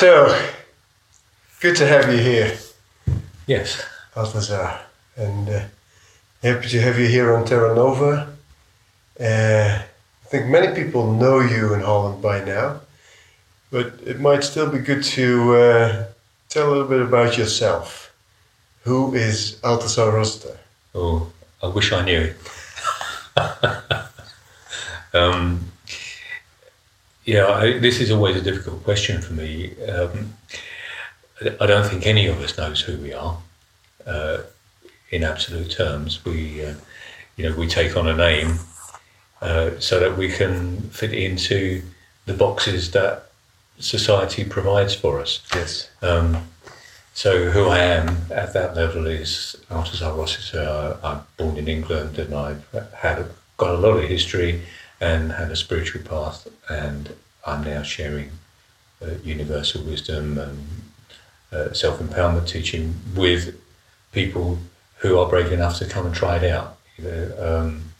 So, good to have you here, Yes. Altazar. And uh, happy to have you here on Terra Nova. Uh, I think many people know you in Holland by now, but it might still be good to uh, tell a little bit about yourself. Who is Altazar Rossiter? Oh, I wish I knew. um, yeah, I, this is always a difficult question for me. Um, I don't think any of us knows who we are. Uh, in absolute terms, we, uh, you know, we take on a name uh, so that we can fit into the boxes that society provides for us. Yes. Um, so who I am at that level is Altazar Rossiter. I'm born in England and I've had got a lot of history and had a spiritual path, and I'm now sharing uh, universal wisdom and uh, self empowerment teaching with people who are brave enough to come and try it out. Um,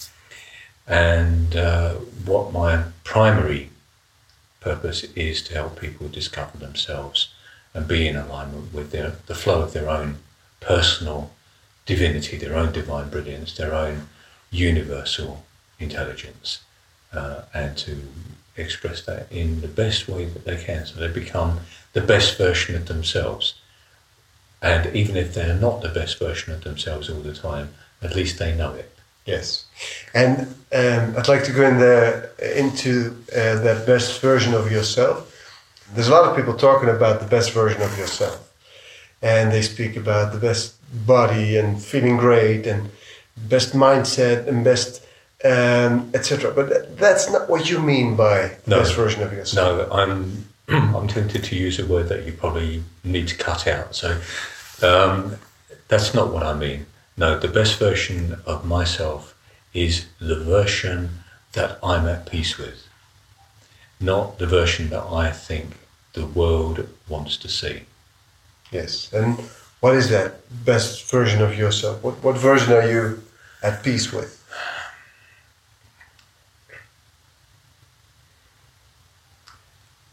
and uh, what my primary purpose is to help people discover themselves and be in alignment with their, the flow of their own personal divinity, their own divine brilliance, their own universal intelligence, uh, and to express that in the best way that they can so they become the best version of themselves. And even if they're not the best version of themselves all the time, at least they know it. Yes, and um, I'd like to go in there into uh, that best version of yourself. There's a lot of people talking about the best version of yourself, and they speak about the best body and feeling great and best mindset and best um, etc. But that's not what you mean by No. best version of yourself. No, I'm I'm tempted to use a word that you probably need to cut out. So um, that's not what I mean. No, the best version of myself is the version that I'm at peace with, not the version that I think the world wants to see. Yes, and what is that best version of yourself? What what version are you at peace with?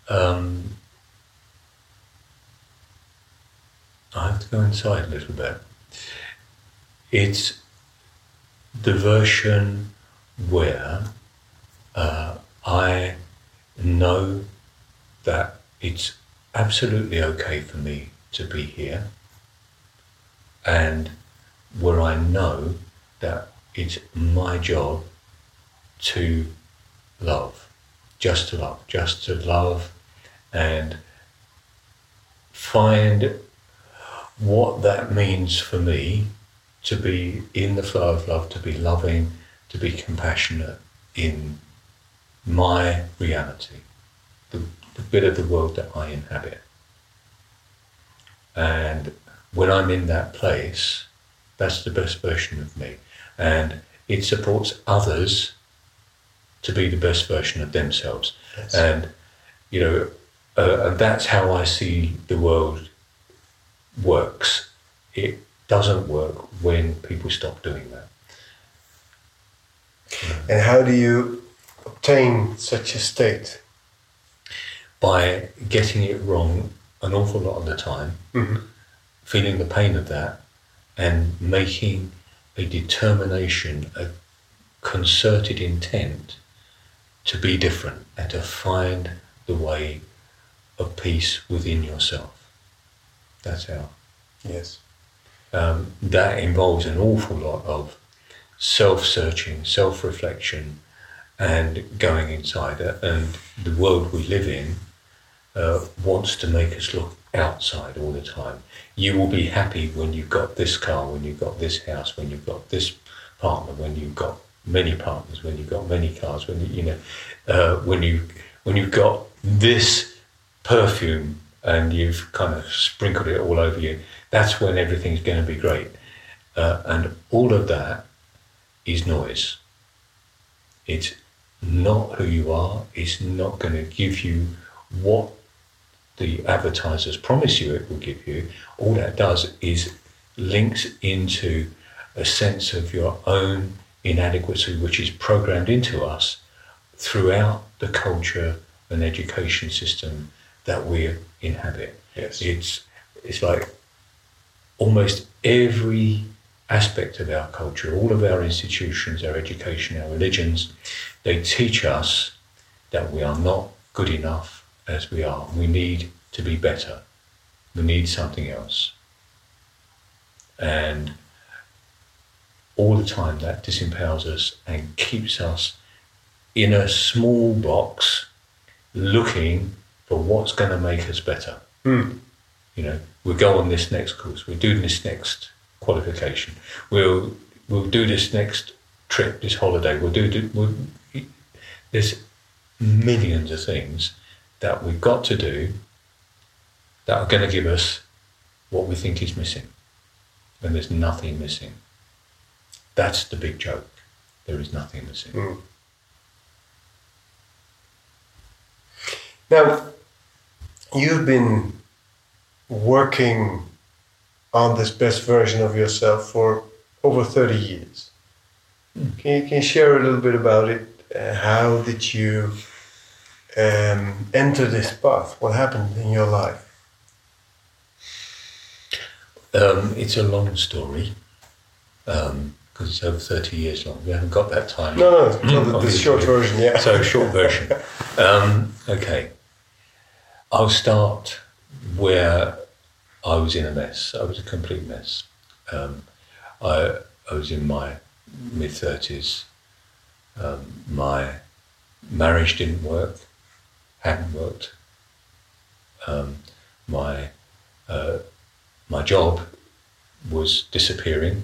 Um, I have to go inside a little bit. It's the version where uh, I know that it's absolutely okay for me to be here, and where I know that it's my job to love, just to love, just to love and find what that means for me to be in the flow of love, to be loving, to be compassionate in my reality, the, the bit of the world that I inhabit. And when I'm in that place, that's the best version of me. And it supports others to be the best version of themselves. Yes. And, you know, uh, and that's how I see the world works. It doesn't work when people stop doing that. And how do you obtain such a state? By getting it wrong an awful lot of the time, Mhm. feeling the pain of that, and making a determination, a concerted intent to be different and to find the way of peace within yourself. That's how. Yes. um, that involves an awful lot of self-searching, self-reflection, and going inside. it. And the world we live in uh, wants to make us look outside all the time. You will be happy when you've got this car, when you've got this house, when you've got this partner, when you've got many partners, when you've got many cars, when you, you know, uh, when you when you've got this perfume and you've kind of sprinkled it all over you, that's when everything's going to be great. Uh, and all of that is noise. It's not who you are. It's not going to give you what the advertisers promise you it will give you. All that does is links into a sense of your own inadequacy, which is programmed into us throughout the culture and education system that we inhabit. Yes. It's it's like almost every aspect of our culture, all of our institutions, our education, our religions, they teach us that we are not good enough as we are. We need to be better. We need something else. And all the time that disempowers us and keeps us in a small box looking for what's going to make us better. Mm. You know, we'll go on this next course, we'll do this next qualification, we'll we'll do this next trip, this holiday, we'll do we'll, there's millions of things that we've got to do that are going to give us what we think is missing. And there's nothing missing. That's the big joke. There is nothing missing. Mm. Now, you've been working on this best version of yourself for over 30 years. Mm. Can, you, can you share a little bit about it? Uh, how did you um, enter this path? What happened in your life? Um, it's a long story because um, it's over 30 years long. We haven't got that time. No, no, the, the short version, yeah. So, short version. Um, okay. I'll start where I was in a mess. I was a complete mess. Um, I, I was in my mid 30s. Um, my marriage didn't work, hadn't worked. Um, my uh, my job was disappearing.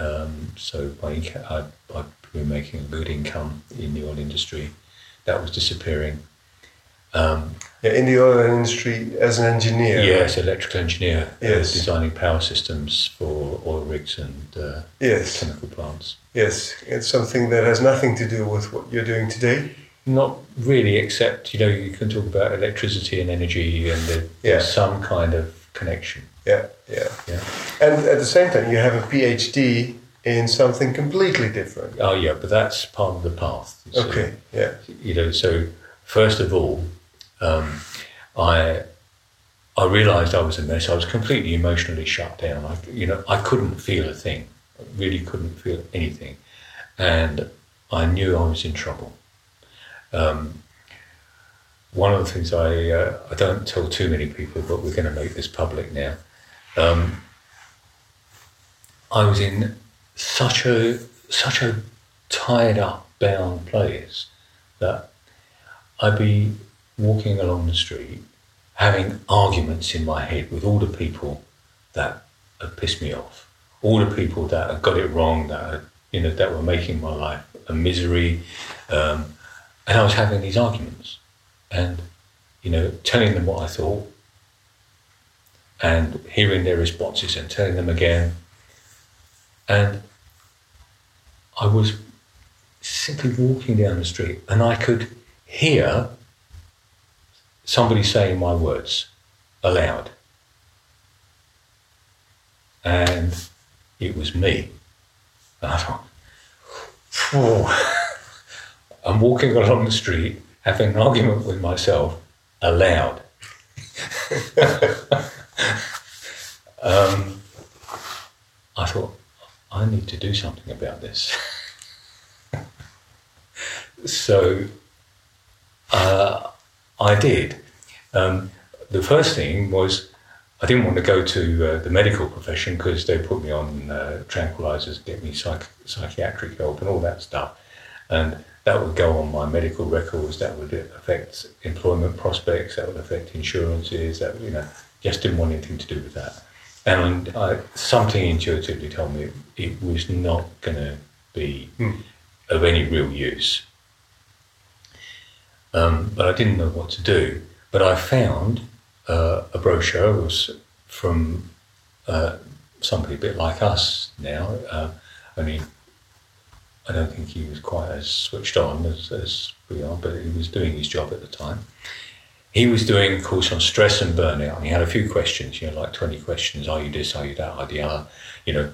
Um, so my inca- I, I'd been making a good income in the oil industry. That was disappearing. Um, yeah. In the oil industry as an engineer. yes, electrical engineer, uh, designing power systems for oil rigs and uh, Yes, chemical plants. yes. It's something that has nothing to do with what you're doing today. Not really, except you know you can talk about electricity and energy, and there- Yeah. there's some kind of connection. Yeah, yeah. Yeah. And at the same time, you have a PhD in something completely different. Oh yeah, but that's part of the path. see. Okay, yeah. you know, so first of all, um, I I realised I was a mess. I was completely emotionally shut down. I, you know, I couldn't feel a thing. I really couldn't feel anything, and I knew I was in trouble. Um, one of the things I uh, I don't tell too many people, but we're going to make this public now. Um, I was in such a such a tied up, bound place that I'd be walking along the street, having arguments in my head with all the people that had pissed me off, all the people that had got it wrong, that you know that were making my life a misery, um, and I was having these arguments, and you know telling them what I thought, and hearing their responses and telling them again, and I was simply walking down the street and I could hear somebody saying my words aloud. And it was me. And I thought, I'm walking along the street having an argument with myself aloud. um, I thought, I need to do something about this. so uh, I did. Um, the first thing was I didn't want to go to uh, the medical profession because they put me on uh, tranquilizers, get me psych- psychiatric help, and all that stuff. And that would go on my medical records. That would affect employment prospects. That would affect insurances. That you know, just didn't want anything to do with that. And I, something intuitively told me it was not going to be Hmm. of any real use. Um, but I didn't know what to do. But I found uh, a brochure was from uh, somebody a bit like us now. Uh, only I don't think he was quite as switched on as, as we are, but he was doing his job at the time. He was doing a course on stress and burnout, and he had a few questions, you know, like 20 questions. Are you this? Are you that? Are you the other? You know,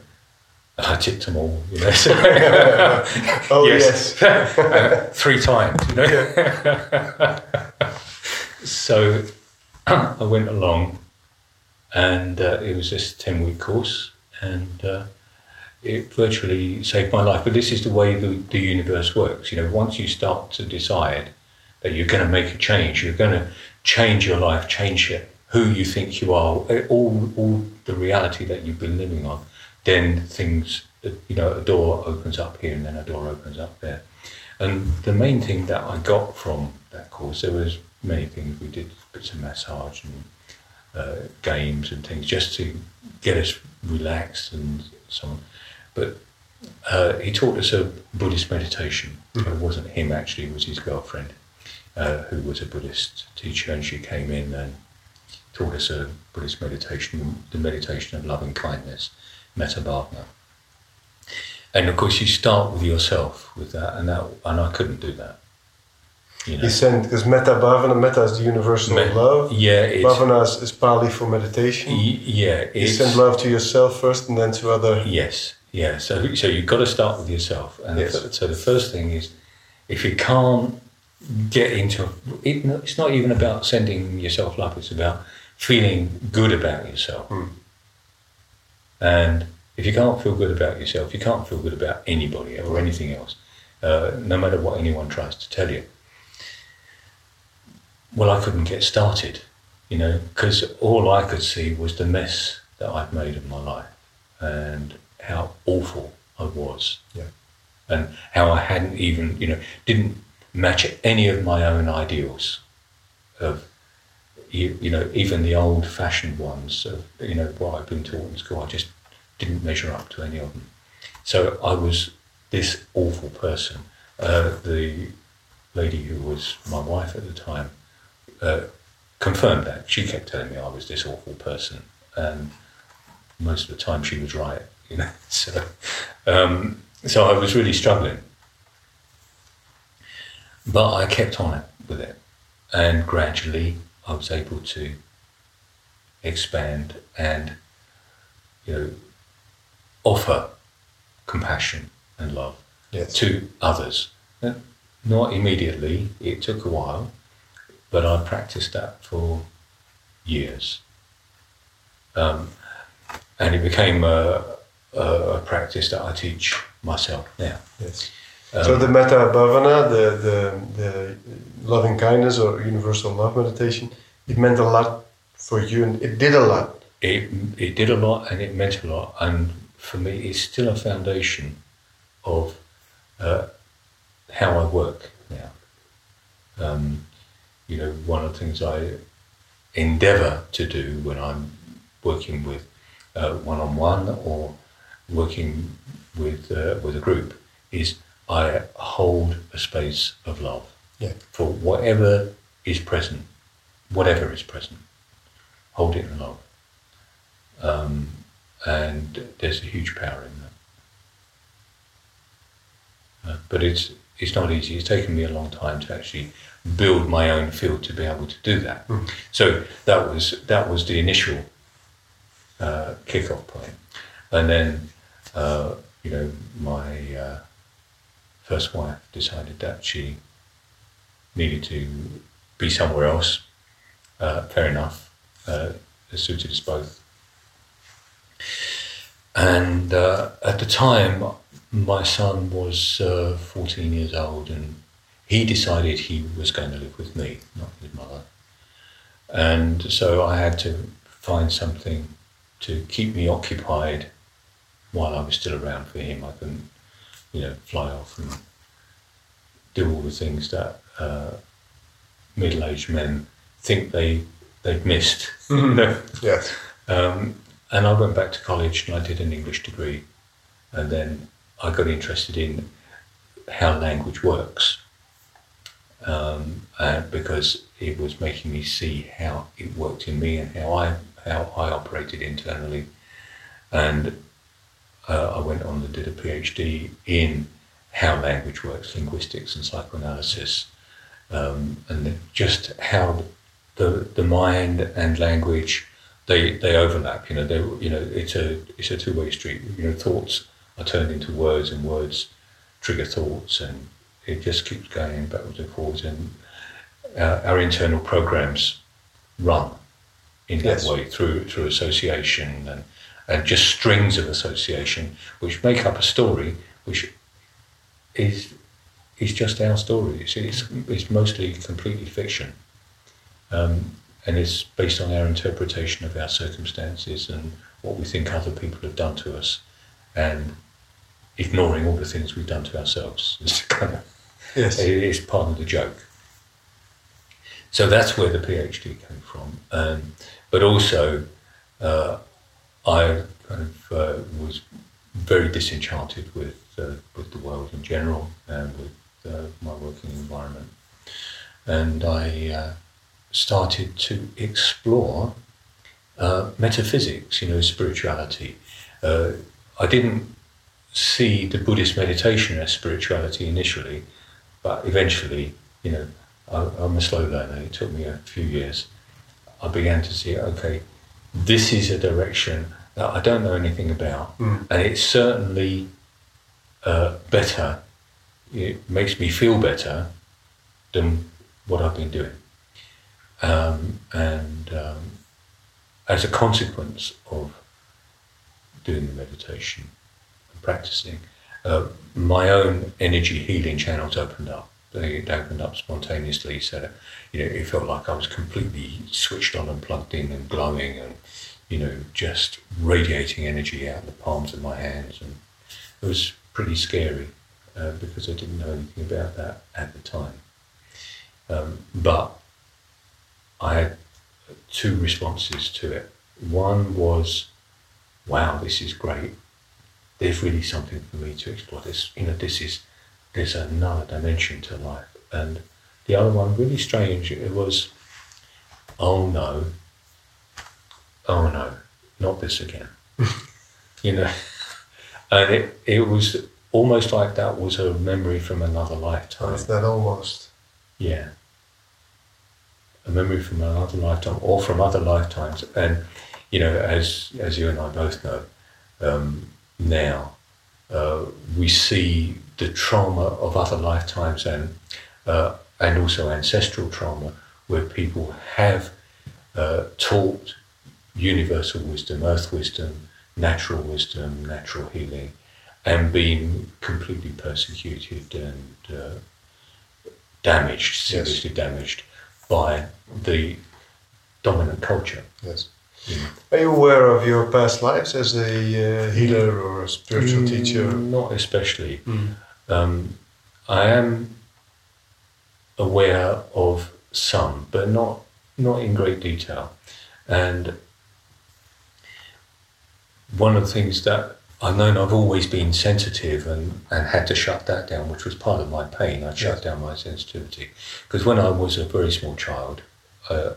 I ticked them all, you know. So, Oh, yes. Uh, three times, you know. so I went along, and uh, it was this ten week course, and uh, it virtually saved my life. But this is the way the, the universe works. You know, once you start to decide that you're going to make a change, you're going to change your life, change it, who you think you are, all all the reality that you've been living on, then things, you know, a door opens up here and then a door opens up there. And the main thing that I got from that course, there was many things. We did bits of massage and uh, games and things just to get us relaxed and so on. But uh, he taught us a Buddhist meditation. Mm-hmm. It wasn't him actually; it was his girlfriend, uh, who was a Buddhist teacher, and she came in and taught us a Buddhist meditation, the meditation of loving kindness, metta bhavana. And of course, you start with yourself with that, and that, and I couldn't do that. You know? He sent because metta bhavana, metta is the universal Me, love. Yeah, bhavana is, is Pali for meditation. Y- yeah, you send love to yourself first, and then to other. Yes, yeah. So, so you've got to start with yourself, and yes. the, so the first thing is, if you can't get into it, it's not even about sending yourself love; it's about feeling good about yourself. Mm. And if you can't feel good about yourself, you can't feel good about anybody or anything else, uh, no matter what anyone tries to tell you. Well, I couldn't get started, you know, because all I could see was the mess that I'd made of my life and how awful I was. Yeah. And how I hadn't even, you know, didn't match any of my own ideals of, you, know, even the old fashioned ones of, you know, what I've been taught in school. I just didn't measure up to any of them. So I was this awful person. Uh, the lady who was my wife at the time uh, confirmed that. She kept telling me I was this awful person, and most of the time she was right. You know, so um, so I was really struggling, but I kept on it with it, and gradually I was able to expand and you know offer compassion and love yes. to others. Not immediately, it took a while, but I practiced that for years. Um, and it became a, a, a, practice that I teach myself now. Yes. Um, so the metta bhavana, the, the, the loving kindness or universal love meditation, it meant a lot for you and it did a lot. It, it did a lot and it meant a lot. And for me it's still a foundation of uh, how I work now. Um, you know, one of the things I endeavour to do when I'm working with one on one or working with uh, with a group is I hold a space of love yeah. for whatever is present, whatever is present. Hold it in love. Um, and there's a huge power in that. Uh, but it's it's not easy. It's taken me a long time to actually build my own field to be able to do that. Mm. So that was that was the initial uh, kickoff point, and then uh, you know my uh, first wife decided that she needed to be somewhere else. Uh, fair enough. Uh, it suited us both. And uh, at the time, my son was uh, 14 years old, and he decided he was going to live with me, not his mother. And so I had to find something to keep me occupied while I was still around for him. I couldn't, you know, fly off and do all the things that uh, middle-aged men think they they've missed. Mm-hmm. yes. Um, and I went back to college and I did an English degree. And then I got interested in how language works um, because it was making me see how it worked in me and how I how I operated internally. And uh, I went on and did a PhD in how language works, linguistics and psychoanalysis, um, and just how the the mind and language they they overlap. You know, they you know it's a it's a two way street. You know, thoughts are turned into words, and words trigger thoughts, and it just keeps going backwards and forwards. And our, our internal programs run in that way through through association and and just strings of association which make up a story which is is just our story. It's, it's, it's mostly completely fiction. Um, and it's based on our interpretation of our circumstances and what we think other people have done to us and ignoring all the things we've done to ourselves. It's kind of Yes. it is part of the joke. So that's where the PhD came from. Um, but also, uh, I kind of uh, was very disenchanted with uh, with the world in general and with uh, my working environment, and I uh, started to explore uh, metaphysics. You know, spirituality. Uh, I didn't see the Buddhist meditation as spirituality initially, but eventually, you know, I, I'm a slow learner. It took me a few years. I began to see, okay, this is a direction that I don't know anything about, Mm. and it's certainly uh, better. It makes me feel better than what I've been doing, um, and um, as a consequence of doing the meditation and practicing, uh, my own energy healing channels opened up. They opened up spontaneously, so you know it felt like I was completely switched on and plugged in and glowing, and you know just radiating energy out of the palms of my hands, and it was pretty scary uh, because I didn't know anything about that at the time. Um, but I had two responses to it. One was, "Wow, this is great. There's really something for me to explore. This, you know, this is there's another dimension to life." And the other one, really strange. It was, "Oh no, oh no, not this again." you know, and it it was almost like that was a memory from another lifetime. not almost. Yeah. A memory from another lifetime or from other lifetimes. And, you know, as, as you and I both know, um, now uh, we see the trauma of other lifetimes and, uh, and also ancestral trauma where people have uh, taught universal wisdom, earth wisdom, natural wisdom, natural healing, and been completely persecuted and uh, damaged, Yes. seriously damaged by the dominant culture. Yes. Mm. Are you aware of your past lives as a uh, healer or a spiritual Mm, teacher? Not especially. Mm. Um, I am aware of some, but not not in great detail. And one of the things that I've known, I've always been sensitive and, and had to shut that down, which was part of my pain. I shut down my sensitivity because when I was a very small child, uh,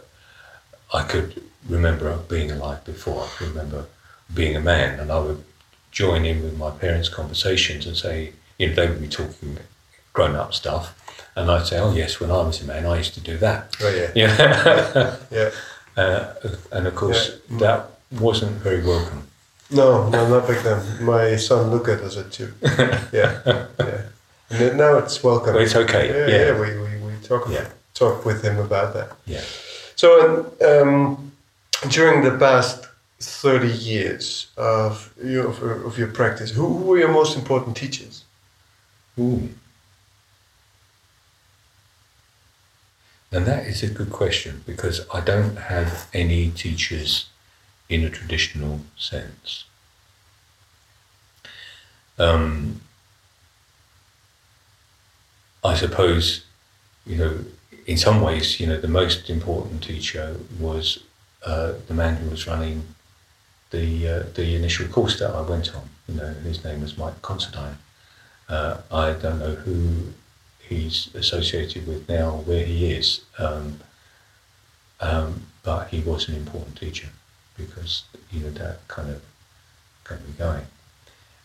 I could remember being alive before. I could remember being a man, and I would join in with my parents' conversations and say, you know, they would be talking grown-up stuff, and I'd say, oh yes, when I was a man, I used to do that. Oh yeah. Yeah, Yeah. uh, and of course Yeah. that wasn't very welcome. No, no, not back then. My son Luca does it too. Yeah, yeah. And now it's welcome. Well, it's okay, Yeah, yeah. yeah. we, we, we talk Yeah. talk with him about that. Yeah. So, um, during the past thirty years of your of, of your practice, who, who were your most important teachers? Ooh. And that is a good question because I don't have any teachers in a traditional sense. Um, I suppose, you know, in some ways, you know, the most important teacher was uh, the man who was running the uh, the initial course that I went on. You know, his name was Mike Considine. Uh, I don't know who he's associated with now, where he is, um, um, but he was an important teacher because you know that kind of got me going.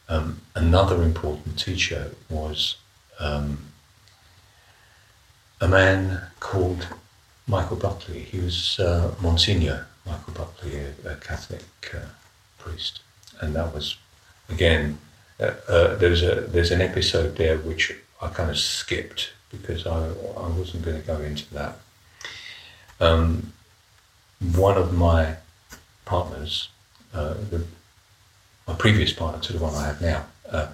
Um, another important teacher was um, a man called Michael Buckley. He was uh, Monsignor Michael Buckley, a, a Catholic uh, priest, and that was again uh, uh, there's a there's an episode there which I kind of skipped because I I wasn't going to go into that. Um, one of my partners, uh, the, my previous partner to the one I have now, uh,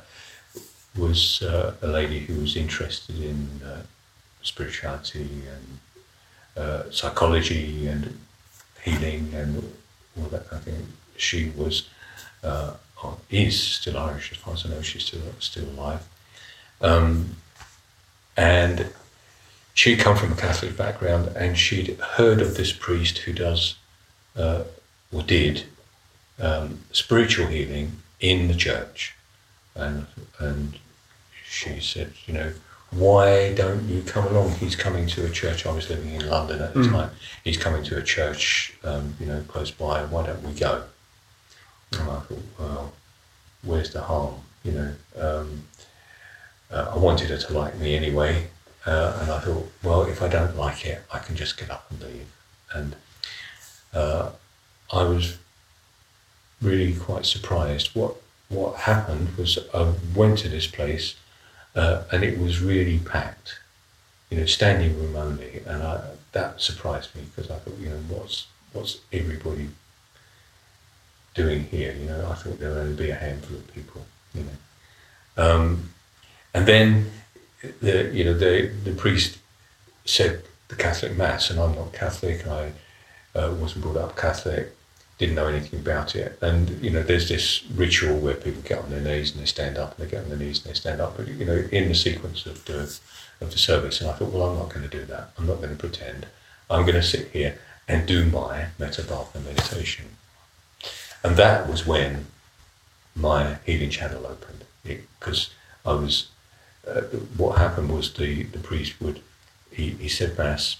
was uh, a lady who was interested in spirituality and psychology and healing and all that kind of thing. She was is still Irish, as far as I know. She's still still alive, um, and she'd come from a Catholic background, and she'd heard of this priest who does uh, or did um, spiritual healing in the church, and and she said, you know, why don't you come along? He's coming to a church. I was living in London at the mm. time. He's coming to a church, um, you know, close by. Why don't we go? And I thought, well, where's the harm? You know, um, uh, I wanted her to like me anyway, uh, and I thought, well, if I don't like it, I can just get up and leave. And uh, I was really quite surprised. What what happened was I went to this place uh, and it was really packed, you know, standing room only, and I, that surprised me because I thought, you know, what's what's everybody doing here? You know, I thought there would only be a handful of people, you know, um, and then the you know the the priest said the Catholic mass, and I'm not Catholic, I uh, wasn't brought up Catholic, didn't know anything about it. And you know, there's this ritual where people get on their knees and they stand up, and they get on their knees and they stand up. But you know, in the sequence of the of the service, and I thought, well, I'm not going to do that. I'm not going to pretend. I'm going to sit here and do my metta meditation. And that was when my healing channel opened, because I was. Uh, what happened was the the priest would he, he said mass,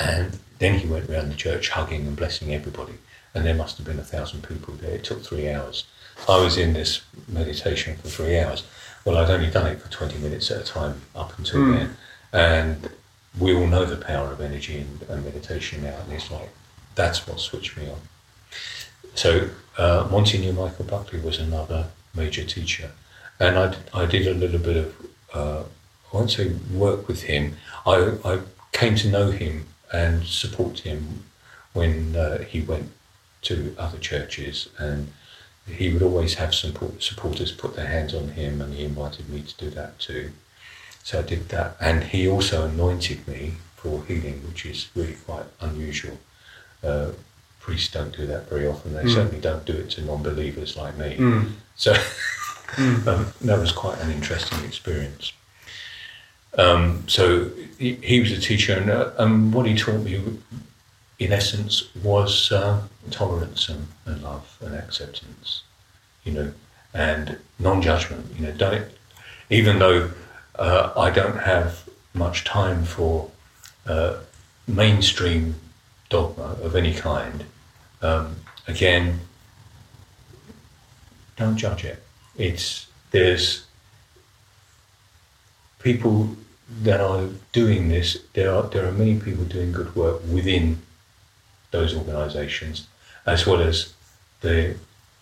and then he went around the church hugging and blessing everybody and there must have been a thousand people there. It took three hours. I was in this meditation for three hours. Well, I'd only done it for 20 minutes at a time up until mm. then. And we all know the power of energy and, and, meditation now. And it's like, that's what switched me on. So, uh, knew Michael Buckley was another major teacher. And I, I did a little bit of, uh, I won't say work with him. I, I came to know him and support him when uh, he went to other churches, and he would always have support, supporters put their hands on him, and he invited me to do that too. So I did that, and he also anointed me for healing, which is really quite unusual. Uh, priests don't do that very often. They mm. certainly don't do it to non-believers like me. Mm. So um, that was quite an interesting experience. Um, so he, he, was a teacher, and, uh, and what he taught me in essence, was uh, tolerance and, and, love and acceptance, you know, and non-judgment. You know, don't even though uh, I don't have much time for uh, mainstream dogma of any kind. Um, again, don't judge it. It's there's people that are doing this. There are there are many people doing good work within those organisations, as well as the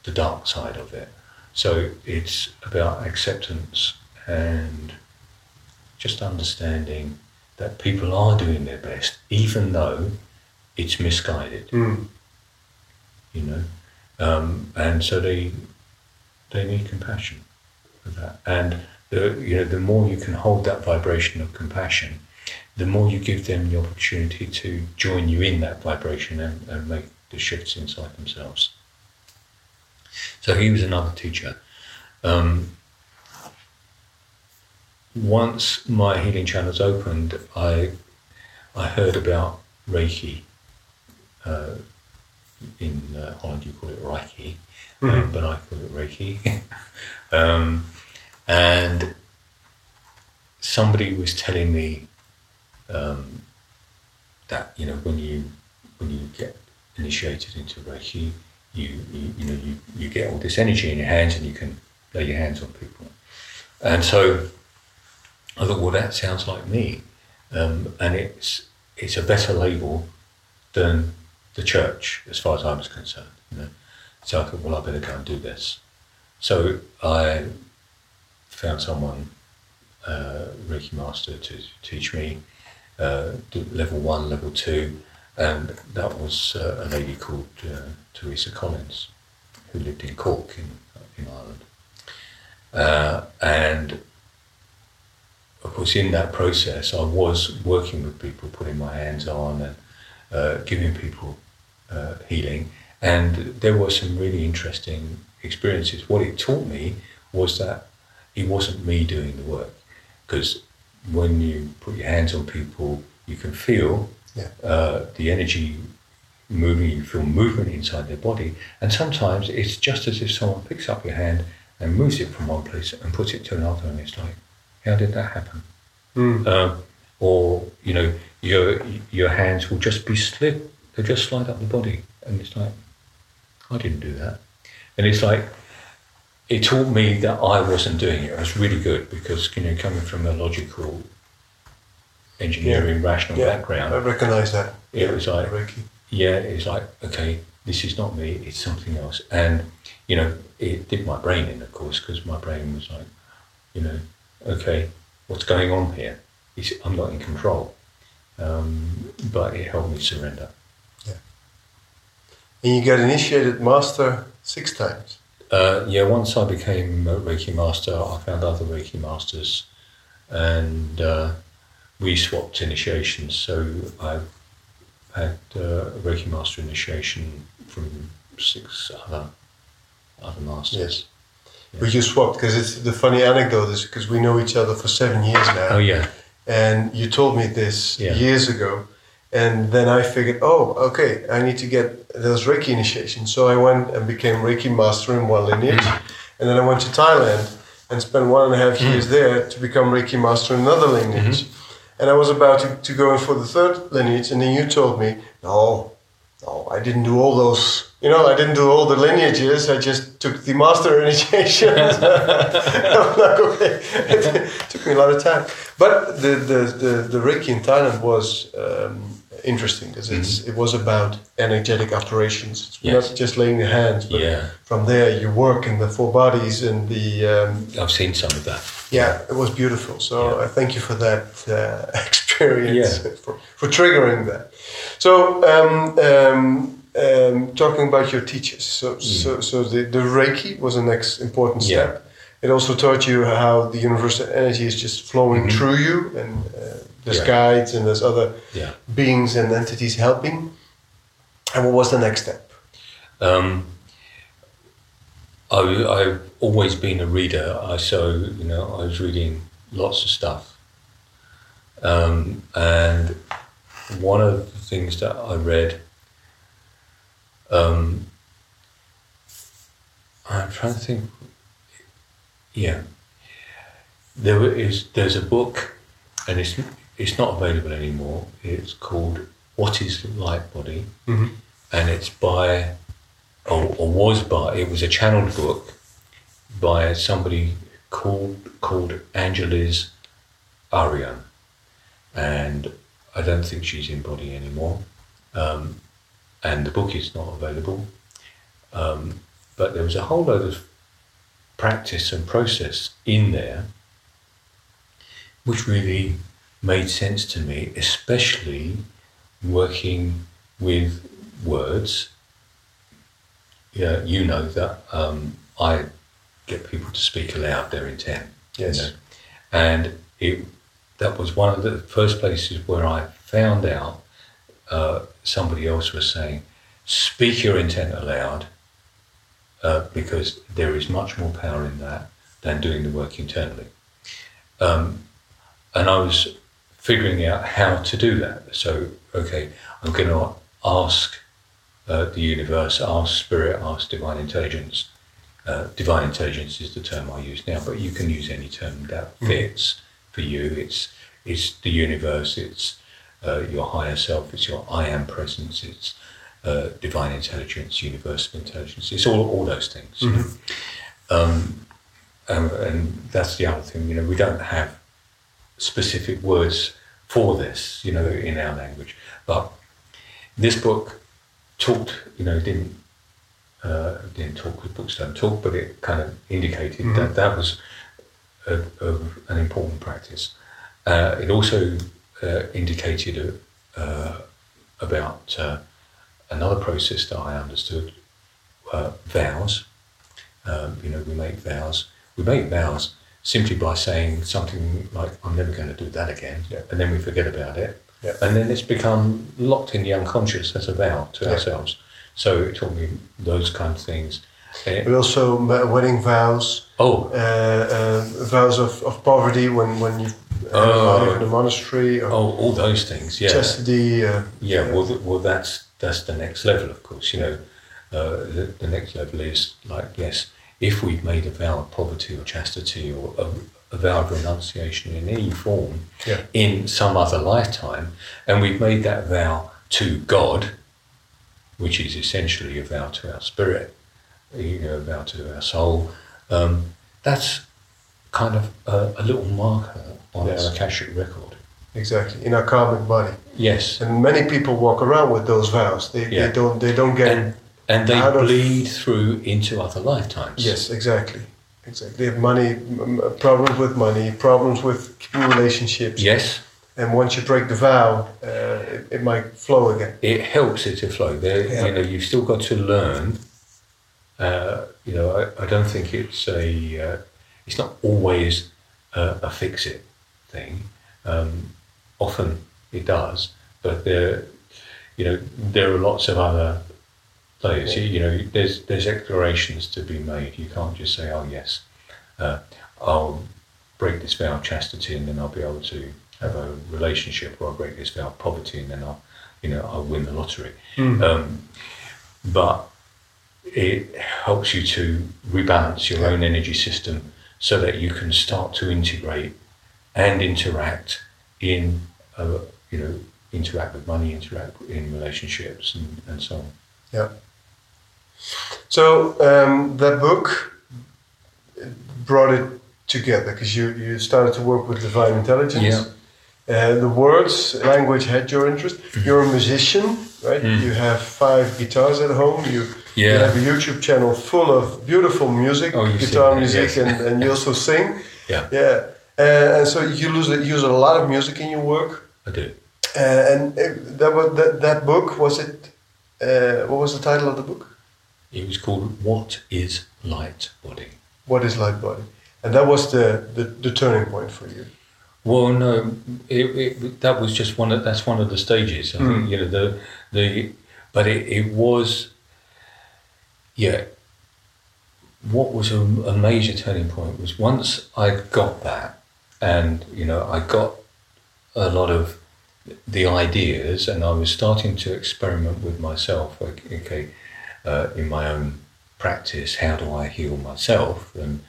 the dark side of it. So it's about acceptance and just understanding that people are doing their best, even though it's misguided. Mm. You know, um, and so they they need compassion for that. And the you know the more you can hold that vibration of compassion, the more you give them the opportunity to join you in that vibration and, and make the shifts inside themselves. So he was another teacher. Um, once my healing channels opened, I I heard about Reiki. Uh, in uh, Holland, you call it Reiki, mm-hmm. um, but I call it Reiki. um, and somebody was telling me um, that you know when you when you get initiated into Reiki, you, you you know you, you get all this energy in your hands and you can lay your hands on people, and so I thought, well, that sounds like me, um, and it's it's a better label than the church as far as I was concerned. You know? So I thought, well, I better go and do this. So I found someone, uh, Reiki master, to teach me uh, level one, level two, and that was uh, a lady called uh, Teresa Collins, who lived in Cork in in Ireland, uh, and of course, in that process, I was working with people, putting my hands on and uh, giving people uh, healing, and there were some really interesting experiences. What it taught me was that it wasn't me doing the work, because when you put your hands on people, you can feel Yeah. uh, the energy moving, you feel movement inside their body, and sometimes it's just as if someone picks up your hand and moves it from one place and puts it to another, and it's like, how did that happen? Mm. Um, or you know, your your hands will just be slid; they just slide up the body, and it's like, I didn't do that, and it's like. It taught me that I wasn't doing it. It was really good because you know, coming from a logical, engineering, rational Yeah, background, I recognize that. it was like Reiki. yeah, it's like, okay, this is not me, it's something else. And, you know, it did my brain in, of course, because my brain was like, you know, okay, what's going on here? It's, I'm not in control. Um, but it helped me surrender. And you got initiated master six times. Uh, yeah, once I became a Reiki master, I found other Reiki masters and uh, we swapped initiations. So I've had uh, a Reiki master initiation from six other other masters. Yes. But you swapped because it's the funny anecdote is because we know each other for seven years now. Oh yeah, And you told me this Yeah. years ago. And then I figured, oh, okay, I need to get those Reiki initiations. So I went and became Reiki master in one lineage. and then I went to Thailand and spent one and a half years mm-hmm. there to become Reiki master in another lineage. Mm-hmm. And I was about to, to go in for the third lineage. And then you told me, no, no, I didn't do all those, you know, I didn't do all the lineages. I just took the master initiation. I'm like, okay. It took me a lot of time. But the, the, the, the Reiki in Thailand was um, interesting because it's it was about energetic operations. It's Yes. not just laying the hands, but Yeah. from there you work in the four bodies and the um, I've seen some of that. yeah, it was beautiful. So Yeah. I thank you for that uh, experience, Yeah. for, for triggering that. So, um, um, um, talking about your teachers, so so, so the, the Reiki was the next important Mm. Yeah. step. It also taught you how the universal energy is just flowing through you, and uh, there's. Yeah. guides and there's other beings and entities helping. And what was the next step? Um, I, I've always been a reader. I so you know I was reading lots of stuff, um, and one of the things that I read. Um, I'm trying to think. Yeah, there is there's a book, and it's it's not available anymore. It's called "What Is Light Body." Mhm. and it's by, or, or was by, it was a channeled book by somebody called called Angelis Arian, and I don't think she's in body anymore, um, and the book is not available. Um, but there was a whole load of practice and process in there, which really made sense to me, especially working with words. Yeah, you know that um, I get people to speak aloud their intent. you Yes. know. and it that was one of the first places where I found out uh, somebody else was saying, "Speak your intent aloud," uh, because there is much more power in that than doing the work internally. Um, and I was figuring out how to do that. So, okay, I'm going to ask uh, the universe, ask spirit, ask divine intelligence. Uh, divine intelligence is the term I use now, but you can use any term that fits for you. It's it's the universe. It's uh, your higher self. It's your I am presence. It's uh, divine intelligence, universal intelligence. It's all all those things. know. Um, um, and that's the other thing. You know, we don't have specific words for this. You know, in our language, but this book talked. You know, didn't uh, didn't talk because books don't talk, but it kind of indicated that that was a, an important practice. Uh, it also uh, indicated uh, about uh, another process that I understood uh, vows. Um, you know, we make vows. We make vows simply by saying something like, I'm never going to do that again. Yeah. And then we forget about it. Yeah. And then it's become locked in the unconscious as a vow to Yeah. ourselves. So it taught me those kind of things. Eh, But also ma- wedding vows, oh, uh, uh, vows of, of poverty when, when you Oh. in the monastery, oh, all those things. Yeah. chastity. Uh, Yeah, well, well, that's that's the next level, of course. You know, uh, the, the next level is like, yes, if we've made a vow of poverty or chastity or a, a vow of renunciation in any form Yeah. in some other lifetime, and we've made that vow to God, which is essentially a vow to our spirit, you know, a vow to our soul, um, that's kind of a, a little marker on Yes. our Akashic record. exactly in our karmic body. Yes. And many people walk around with those vows. They, Yeah. they don't they don't get and, and they out of- bleed through into other lifetimes. yes exactly exactly. They have money problems with money, problems with relationships. Yes, And once you break the vow, uh, it, it might flow again. it helps it to flow. There, Yeah. you know, you've still got to learn. Uh, you know, I, I don't think it's a. Uh, it's not always a, a fix it thing. Um, often it does, but there, you know, there are lots of other players. You, you know, there's there's explorations to be made. You can't just say, "Oh yes, uh, I'll break this vow of chastity and then I'll be able to have a relationship, or I'll break this vow of poverty and then I'll, you know, I'll win the lottery." Um, but it helps you to rebalance your own energy system so that you can start to integrate and interact in, uh, you know, interact with money, interact in relationships, and, and so on. Yeah. So um, that book brought it together because you, you started to work with divine intelligence. Yeah. Uh, the words, language had your interest. Mm-hmm. You're a musician, right? Mm. You have five guitars at home. You, you Yeah. have a YouTube channel full of beautiful music, Oh, guitar sing, music, yes. and, and you also sing. Yeah, Yeah. Uh, and so you use, use a lot of music in your work. I do. Uh, and it, that, was, that, that book, was it, uh, what was the title of the book? It was called "What Is Light Body." What is light body? And that was the, the, the turning point for you. Well, no, it, it, that was just one. Of, that's one of the stages. I think you know the the, but it, it was, yeah. What was a, a major turning point was once I got that, and you know I got a lot of the ideas, and I was starting to experiment with myself. Okay, uh, in my own practice, how do I heal myself, and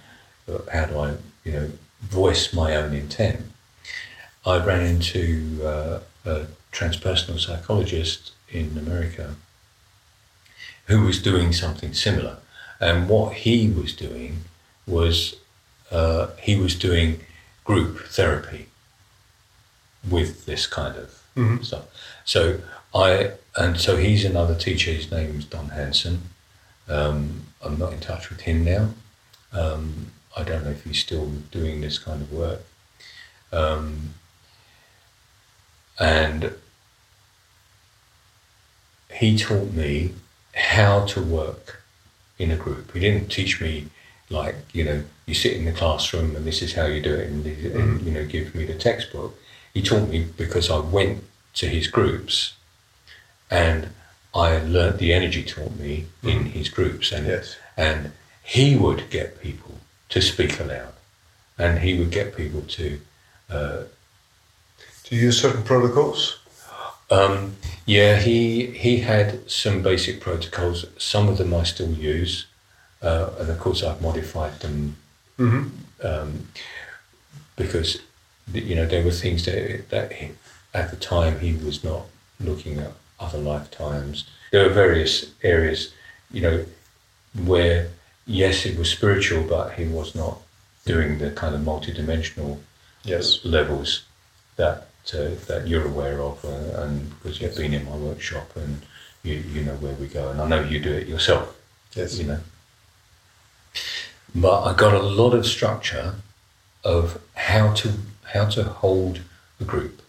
uh, how do I, you know, voice my own intent? I ran into uh, a transpersonal psychologist in America who was doing something similar. And what he was doing was uh, he was doing group therapy with this kind of Mhm. stuff. So I, and so he's another teacher, his name's Don Hanson. Um, I'm not in touch with him now. Um, I don't know if he's still doing this kind of work. Um, and he taught me how to work in a group. He didn't teach me like you know you sit in the classroom and this is how you do it and, and you know give me the textbook. He taught me because I went to his groups and I learnt the energy taught me in his groups and Yes. and he would get people to speak aloud and he would get people to uh, To use certain protocols. Um, yeah, he he had some basic protocols. Some of them I still use, uh, and of course I've modified them Mm-hmm. um, because you know there were things that that he, at the time he was not looking at other lifetimes. There were various areas, you know, where yes, it was spiritual, but he was not doing the kind of multidimensional Yes. levels that uh, that you're aware of, uh, and because you've been in my workshop and you you know where we go, and I know you do it yourself. Yes. You know, but I got a lot of structure of how to how to hold a group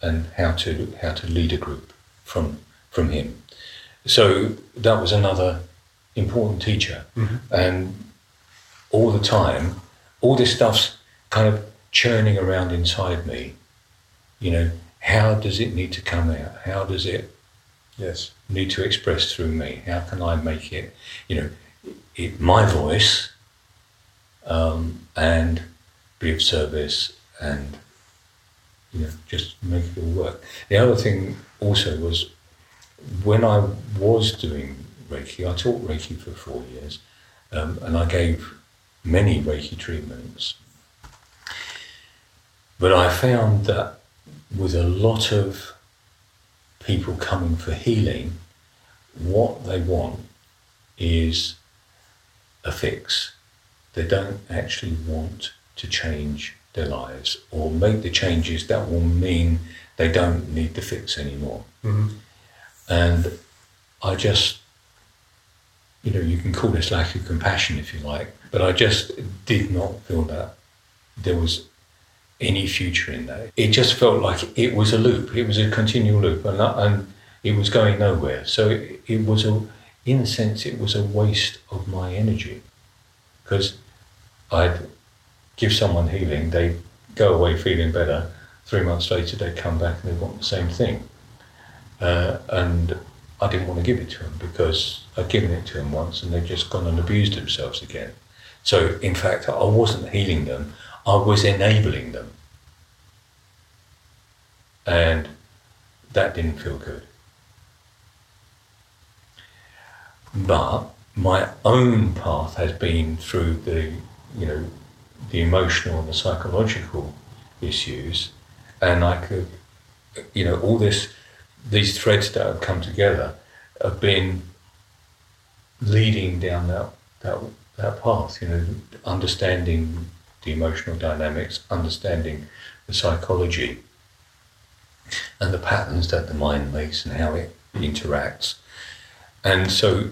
and how to how to lead a group from from him. So that was another important teacher, and all the time, all this stuff's kind of churning around inside me. You know, how does it need to come out? How does it Yes. need to express through me? How can I make it, you know, it, my voice um, and be of service and, you know, just make it all work. The other thing also was when I was doing Reiki, I taught Reiki for four years um, and I gave many Reiki treatments. But I found that with a lot of people coming for healing, what they want is a fix. They don't actually want to change their lives or make the changes that will mean they don't need the fix anymore. Mhm. And I just, you know, you can call this lack of compassion if you like, but I just did not feel that there was any future in that. It just felt like it was a loop. It was a continual loop, and and it was going nowhere. So it, it was a, in a sense, it was a waste of my energy, because I'd give someone healing, they go away feeling better. Three months later, they come back and they want the same thing, uh, and I didn't want to give it to them because I'd given it to them once and they'd just gone and abused themselves again. So in fact, I wasn't healing them. I was enabling them. And that didn't feel good. But my own path has been through the, you know, the emotional and the psychological issues, and I could, you know, all this, these threads that have come together have been leading down that that that path. You know, understanding the emotional dynamics, understanding the psychology, and the patterns that the mind makes and how it interacts. And so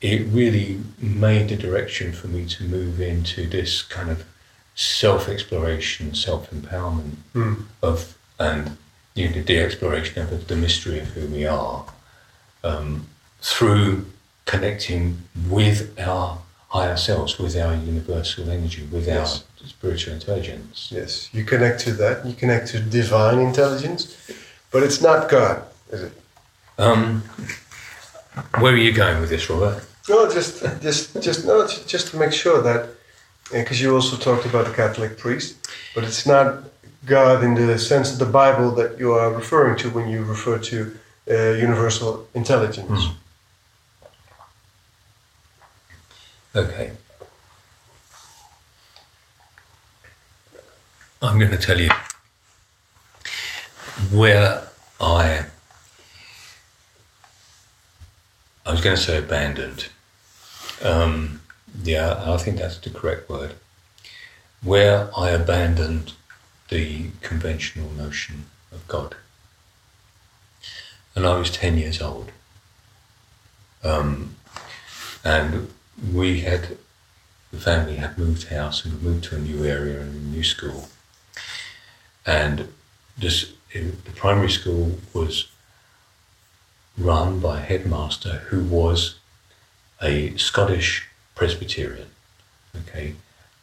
it really made the direction for me to move into this kind of self exploration, self empowerment Mm. of, and you know, the exploration of the mystery of who we are um, through connecting with our higher selves, with our universal energy, with Yes. our spiritual intelligence. Yes. You connect to that. You connect to divine intelligence, but it's not God, is it? Um, where are you going with this, Robert? No, just, just, just no, just to make sure that, because you also talked about the Catholic priest, but it's not God in the sense of the Bible that you are referring to when you refer to uh, universal intelligence. Okay. I'm going to tell you where I. I was going to say abandoned. Um, yeah, I think that's the correct word. Where I abandoned the conventional notion of God. And I was 10 years old. Um, and we had the family had moved house and moved to a new area and a new school. And this the primary school was run by a headmaster who was a Scottish Presbyterian okay?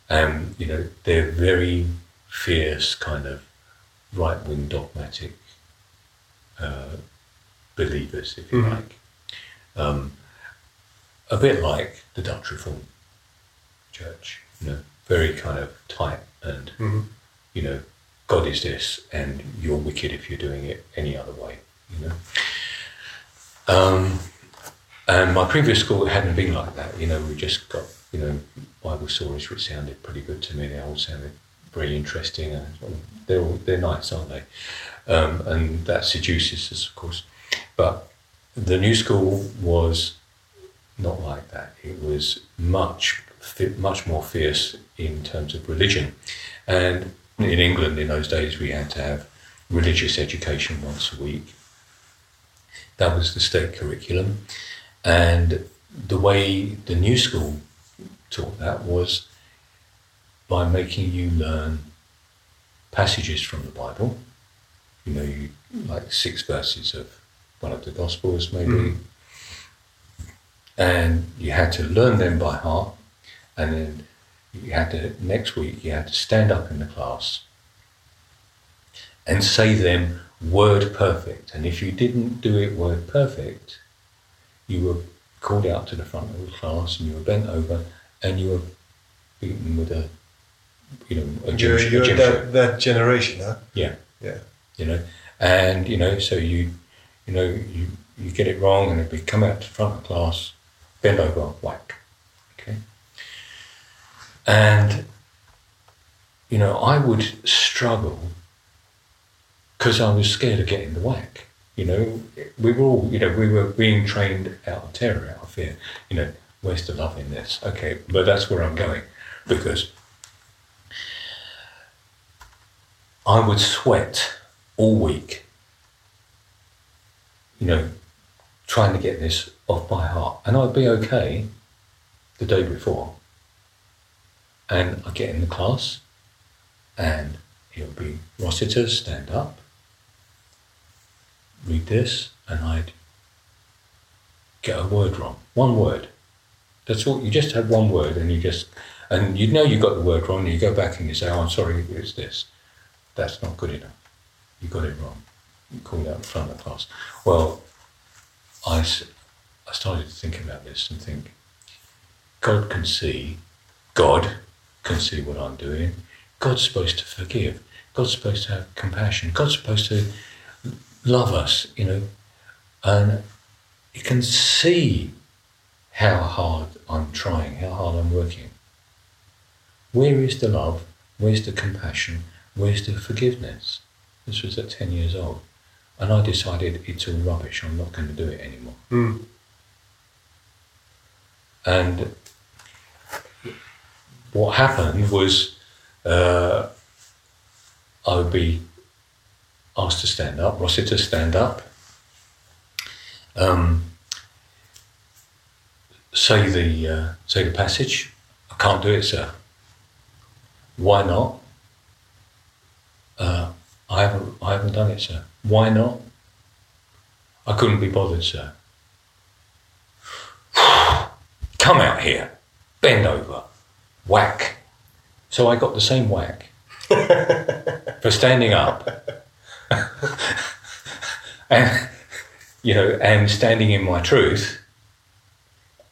And you know they're very fierce kind of right-wing dogmatic uh, believers if you Mhm. like. Um, a bit like the Dutch Reformed Church, you know, very kind of tight and, Mhm. you know, God is this and you're wicked if you're doing it any other way, you know. Um, and my previous school hadn't been like that, you know, we just got, you know, Bible stories which sounded pretty good to me. They all sounded very interesting and they're, all, they're nice, aren't they? Um, and that seduces us, of course. But the new school was not like that. It was much much more fierce in terms of religion, and in England in those days we had to have religious education once a week. That was the state curriculum, and the way the new school taught that was by making you learn passages from the Bible. You know, you, like six verses of one of the Gospels, maybe. And you had to learn them by heart, and then you had to next week you had to stand up in the class and say them word perfect. And if you didn't do it word perfect, you were called out to the front of the class and you were bent over and you were beaten with a, you know, a gym, You're, you're gym that, that generation, huh? Yeah, Yeah. you know, and you know, so you, you know, you you get it wrong and it'd be come out to the front of the bend over, whack, okay. And you know, I would struggle because I was scared of getting the whack. You know, we were all, you know, we were being trained out of terror, out of fear. You know, where's the love in this? Okay, but that's where I'm going because I would sweat all week, you know, trying to get this off by heart. And I'd be okay the day before. And I get in the class and it would be Rossiter, stand up, read this, and I'd get a word wrong. One word. That's all. You just have one word, and you just, and you know you got the word wrong, and you go back and you say, "Oh, I'm sorry, it's this." That's not good enough. You got it wrong. You called out in front of the class. Well, I, s- I started to think about this and think, God can see, God can see what I'm doing. God's supposed to forgive. God's supposed to have compassion. God's supposed to love us, you know, and He can see how hard I'm trying, how hard I'm working. Where is the love? Where's the compassion? Where's the forgiveness? This was at 10 years old. And I decided it's all rubbish, I'm not going to do it anymore. Mm. And what happened was uh, I would be asked to stand up, Rossiter stand up, um, say the uh, say the passage. I can't do it, sir. Why not? Uh, I haven't I haven't done it, sir. Why not? I couldn't be bothered, sir. Come out here, bend over, whack. So I got the same whack for standing up and you know and standing in my truth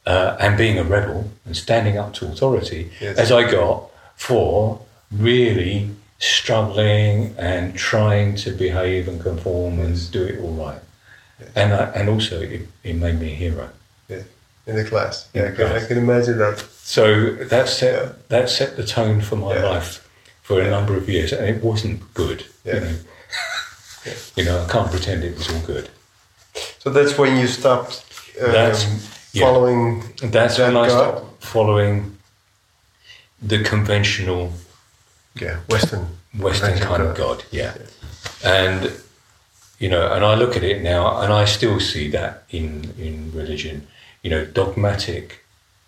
uh, and being a rebel and standing up to authority Yes. as I got for really struggling and trying to behave and conform Yes. and do it all right. Yes. And I, and also it, it made me a hero. In the class. In Yeah, the I, can, class. I can imagine that. So that set Yeah. that set the tone for my Yeah. life for a number of years, and it wasn't good. Yeah. You know, you know, I can't pretend it was all good. So that's when you stopped um, That's- following that's that when I God? stopped following the conventional Yeah, Western. Western kind of God. Yeah, and you know, and I look at it now, and I still see that in in religion. You know, dogmatic,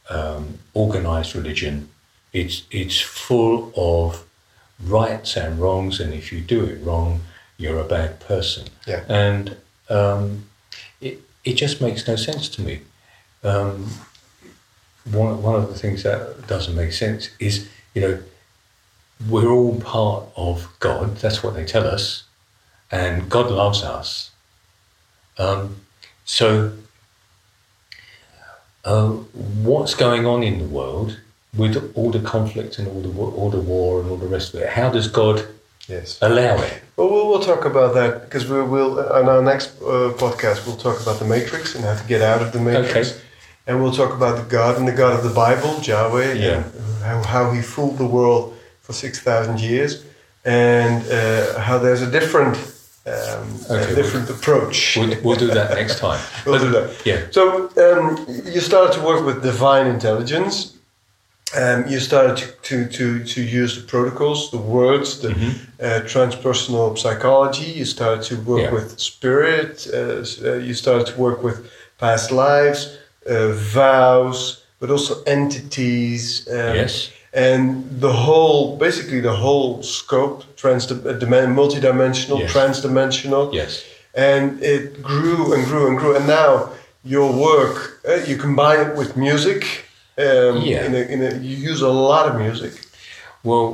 um, organized religion. It's it's full of rights and wrongs, and if you do it wrong, you're a bad person. Yeah. And um, it it just makes no sense to me. Um, one one of the things that doesn't make sense is you know we're all part of God. That's what they tell us, and God loves us. Um, so, uh, what's going on in the world with all the conflict and all the all the war and all the rest of it? How does God Yes. allow it? Well, we'll, we'll talk about that because we will, on our next uh, podcast, we'll talk about the Matrix and how to get out of the Matrix. Okay. And we'll talk about the God and the God of the Bible, Yahweh, Yeah. and how, how he fooled the world for 6,000 years, and uh, how there's a different, um, Okay, a different approach. We'll, we'll do that next time. We'll But- do that. Yeah. So um, you started to work with divine intelligence. Um, you started to, to, to, to use the protocols, the words, the uh, transpersonal psychology. You started to work Yeah. with spirit. Uh, uh, you started to work with past lives, uh, vows, but also entities. Um, Yes. And the whole, basically the whole scope, trans, uh, dimen- multidimensional, Yes. transdimensional Yes. and it grew and grew and grew, and now your work uh, you combine it with music. Um, Yeah. In a, in a, you use a lot of music. Well,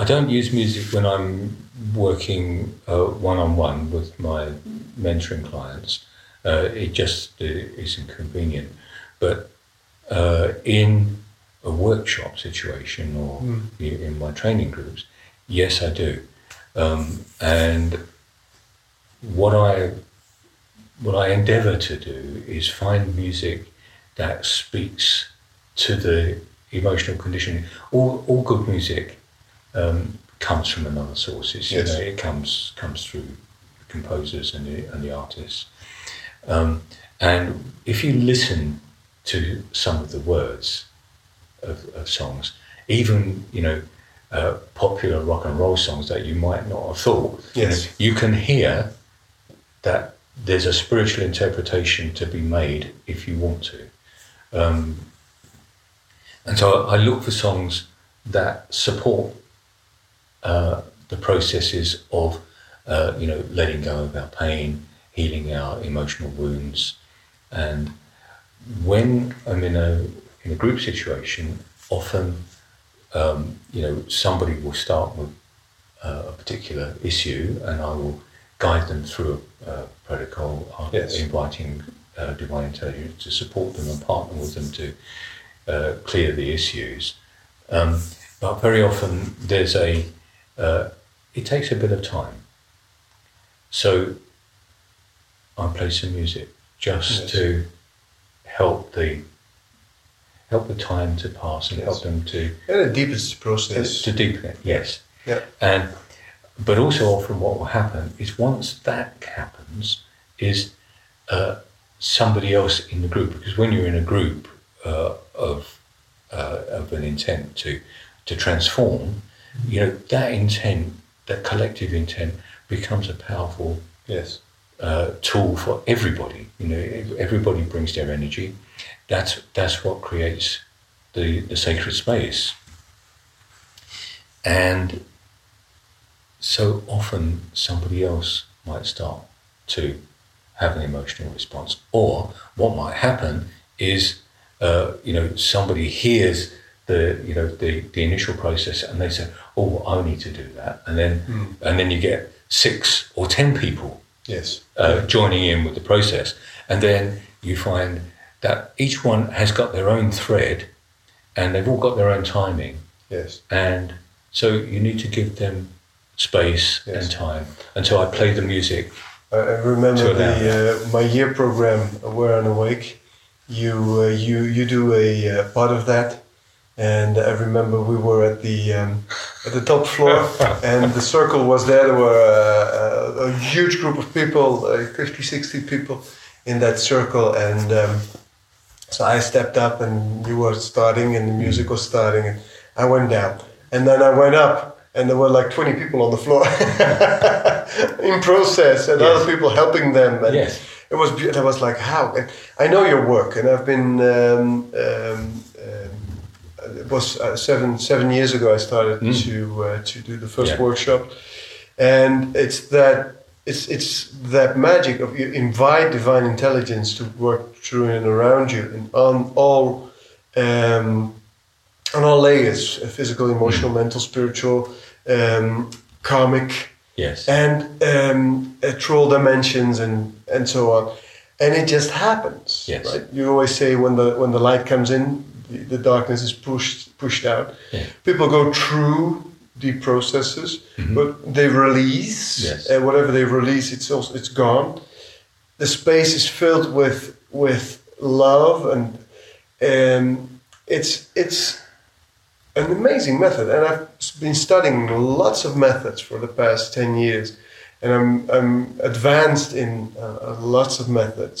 I don't use music when I'm working one on one with my mentoring clients. Uh, it just uh, is inconvenient. But uh, in a workshop situation or i- in my training groups, yes, I do. Um, and what I what I endeavour to do is find music that speaks to the emotional condition. All, all good music um, comes from another sources. You know, it comes comes through composers and the and the artists. Um, and if you listen to some of the words of, of songs, even you know uh, popular rock and roll songs that you might not have thought, you know, Yes. you can hear that there's a spiritual interpretation to be made if you want to. Um, and so I look for songs that support uh, the processes of, uh, you know, letting go of our pain, healing our emotional wounds, and when I'm in a in a group situation, often, um, you know, somebody will start with uh, a particular issue, and I will guide them through a, a protocol, uh, Yes. inviting uh, divine intelligence to support them and partner with them to uh, clear the issues. Um, but very often there's a, uh, it takes a bit of time. So I play some music just Yes. to help the help the time to pass and Yes. help them to And it deepens the process. to deepen it. Yes, yeah. and but also often what will happen is once that happens is uh, somebody else in the group because when you're in a group uh, of uh, of an intent to to transform, you know that intent, that collective intent, becomes a powerful Yes. uh, tool for everybody. You know, everybody brings their energy. That's that's what creates the the sacred space. And so often somebody else might start to have an emotional response, or what might happen is, uh, you know, somebody hears the you know the, the initial process and they say, "Oh, I need to do that," and then and then you get six or ten people Yes. uh, joining in with the process. And then you find that each one has got their own thread and they've all got their own timing. Yes. And so you need to give them space Yes. and time until I play the music. I remember the uh, my year program, Aware and Awake. You uh, you you do a uh, part of that, and I remember we were at the um, at the top floor, and the circle was there. There were uh, a, a huge group of people, uh, 50, 60 people in that circle, and um, so I stepped up, and you were starting, and the music was starting, and I went down, and then I went up. And there were like 20 people on the floor in process, and Yes. other people helping them. And Yes. it was. I was like, how? And I know your work, and I've been. Um, um, um, it was uh, seven seven years ago. I started to uh, to do the first Yeah. workshop, and it's that it's it's that magic of you invite divine intelligence to work through and around you, and on all. Um, on all layers uh, physical emotional mental spiritual um, karmic Yes. and um, uh, troll dimensions and and so on and it just happens Yes. right you always say when the when the light comes in the, the darkness is pushed pushed out Yeah. people go through deep processes but they release Yes. and whatever they release it's also it's gone the space is filled with with love and and it's it's an amazing method, and I've been studying lots of methods for the past ten years, and I'm I'm advanced in uh, lots of methods,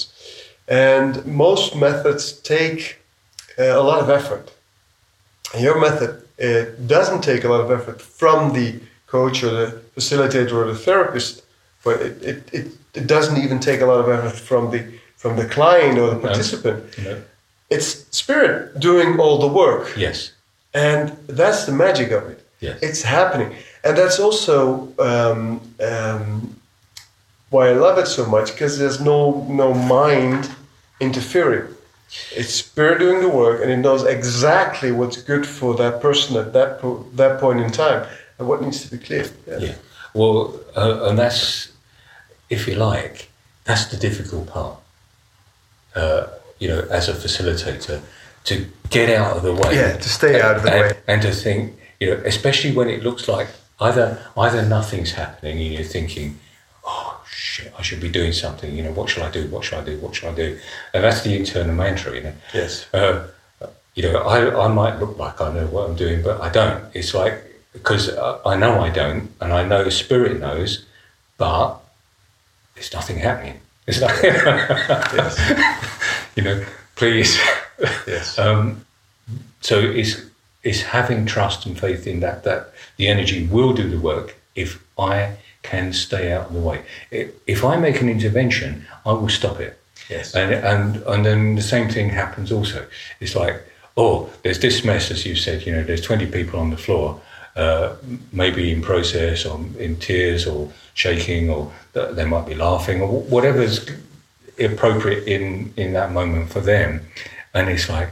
and most methods take uh, a lot of effort. Your method uh, doesn't take a lot of effort from the coach or the facilitator or the therapist, but it, it, it, it doesn't even take a lot of effort from the from the client or the participant. No. It's spirit doing all the work. Yes. And that's the magic of it. Yes. It's happening. And that's also um, um, why I love it so much because there's no no mind interfering. It's spirit doing the work, and it knows exactly what's good for that person at that po- that point in time, and what needs to be clear. Yeah. Well, uh, and that's, if you like, that's the difficult part. Uh, you know, as a facilitator, to get out of the way. Yeah, to stay out of the and, way. and to think, you know, especially when it looks like either either nothing's happening and you're thinking, oh shit, I should be doing something. You know, what should I do? What should I do? What should I do? And that's the internal mantra. You know. Yes. Uh, you know, I, I might look like I know what I'm doing, but I don't. It's like because I know I don't, and I know Spirit knows, but there's nothing happening. It's like, you know, please. Yes. Um, so it's it's having trust and faith in that that the energy will do the work if I can stay out of the way. If I make an intervention, I will stop it. Yes. And and and then the same thing happens also. It's like, oh, there's this mess, as you said. You know, there's 20 people on the floor, uh, maybe in process or in tears or shaking, or they might be laughing or whatever's appropriate in in that moment for them. And it's like,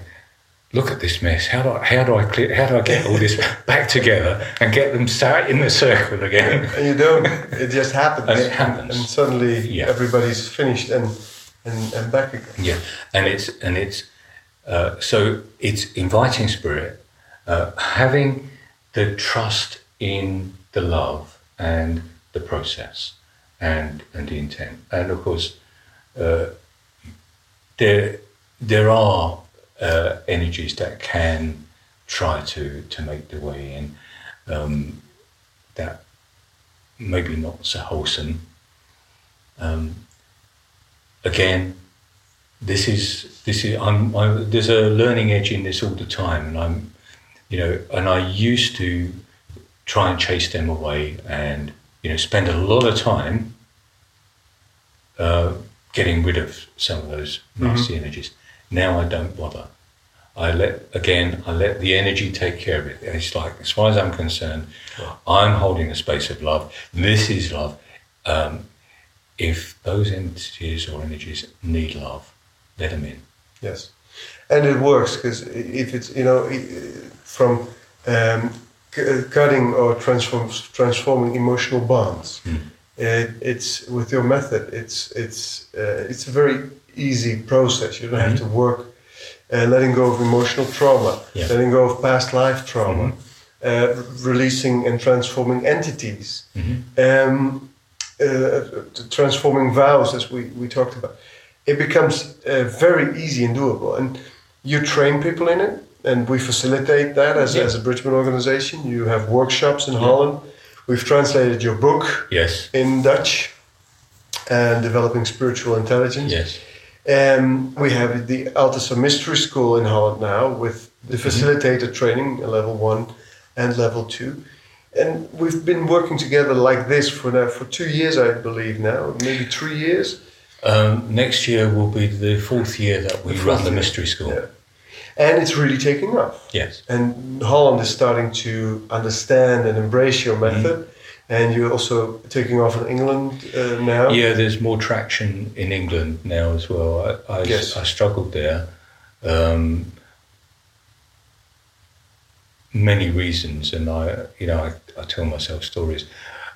look at this mess. How do I, how do I clear? How do I get all this back together and get them sat in the circle again? and you don't. It just happens. And it happens. And suddenly Yeah. everybody's finished and, and and back again. Yeah, and it's and it's uh, so it's inviting spirit, uh, having the trust in the love and the process and and the intent, and of course, uh, there there are uh, energies that can try to to make their way in, um, that maybe not so wholesome. Um, again, this is this is I'm, i there's a learning edge in this all the time, and I'm you know, and I used to try and chase them away, and you know, spend a lot of time uh, getting rid of some of those nasty energies. Now I don't bother. I let again. I let the energy take care of it. It's like, as far as I'm concerned, I'm holding a space of love. This is love. Um, if those entities or energies need love, let them in. Yes, and it works because if it's you know from um, c- cutting or transform, transforming emotional bonds, it, it's with your method. It's it's uh, it's a very easy process. You don't have to work uh, letting go of emotional trauma, Yeah. letting go of past life trauma, uh, releasing and transforming entities. Um, uh, transforming vows, as we, we talked about, it becomes uh, very easy and doable. And you train people in it, and we facilitate that as, Yeah. as a Bridgman organization. You have workshops in Holland. We've translated your book Yes. in Dutch, and developing spiritual intelligence. Yes. Um, we have the Altazar Mystery School in Holland now with the facilitator training, level one and level two. And we've been working together like this for now for two years, I believe now, maybe three years. Um, next year will be the fourth year that we The run the year. mystery school. Yeah. And it's really taking off. Yes. And Holland is starting to understand and embrace your method. And you're also taking off in England uh, now. Yeah, there's more traction in England now as well. I, I, Yes. I struggled there. Um, many reasons, and I, you know, I, I tell myself stories.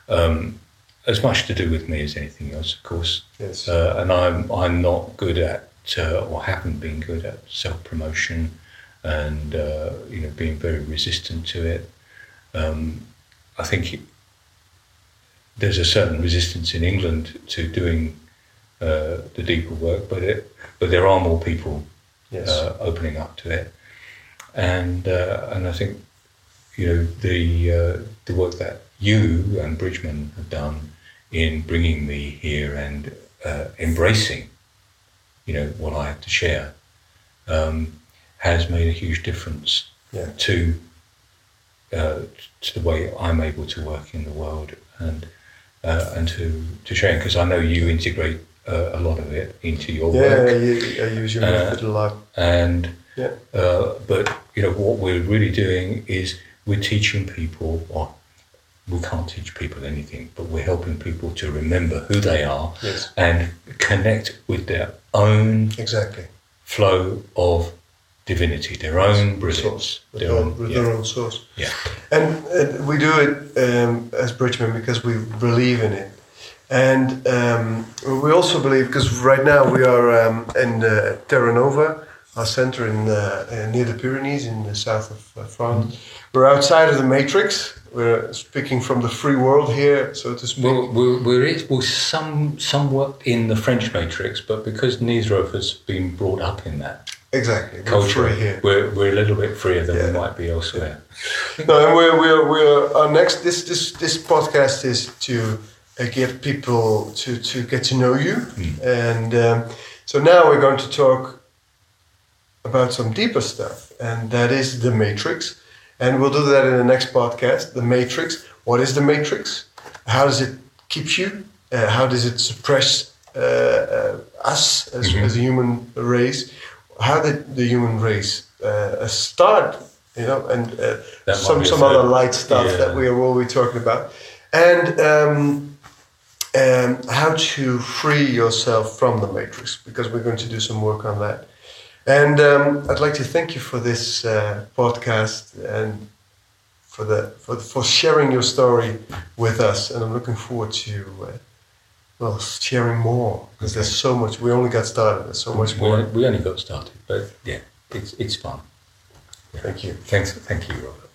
Um, as much to do with me as anything else, of course. Yes. Uh, and I'm I'm not good at uh, or haven't been good at self promotion, and uh, you know being very resistant to it. Um, I think there's a certain resistance in England to doing uh, the deeper work, but it but there are more people Yes. uh, opening up to it, and uh, and I think you know the uh, the work that you and Bridgman have done in bringing me here and uh, embracing you know what I have to share um, has made a huge difference Yeah. to uh, to the way I'm able to work in the world and uh, and to to share because I know you integrate uh, a lot of it into your yeah, work you, I use your Uh, method a lot. and Yeah. uh, but you know what we're really doing is we're teaching people or we can't teach people anything, but we're helping people to remember who they are Yes. and connect with their own Exactly. flow of divinity, their own brilliance, Source. Their their, own, yeah, their own source. yeah. And uh, we do it um, as Bridgman because we believe in it. And um, we also believe, because right now we are um, in uh, Terra Nova, our center in, uh, uh, near the Pyrenees in the south of uh, France. We're outside of the matrix. We're speaking from the free world here, so to speak. Well, we're, we're, we're some, somewhat in the French matrix, but because Nisro has been brought up in that exactly. We're culture, here. we're, we're a little bit freer than Yeah. we might be elsewhere. No, and we're we're we're our next this this this podcast is to uh, get people to to get to know you, and um, so now we're going to talk about some deeper stuff, and that is the matrix, and we'll do that in the next podcast. The matrix. What is the matrix? How does it keep you? Uh, how does it suppress uh, uh, us as, as a human race? How did the human race uh, start? You know, and uh, some some other light stuff yeah. that we will be talking about, and um, um, how to free yourself from the matrix because we're going to do some work on that. And um, I'd like to thank you for this uh, podcast and for the for, for sharing your story with us. And I'm looking forward to uh, well sharing more because there's so much. We only got started. There's so much We, more. we only got started, but yeah, it's, it's fun. Thank you. Thanks, thank you, Robert.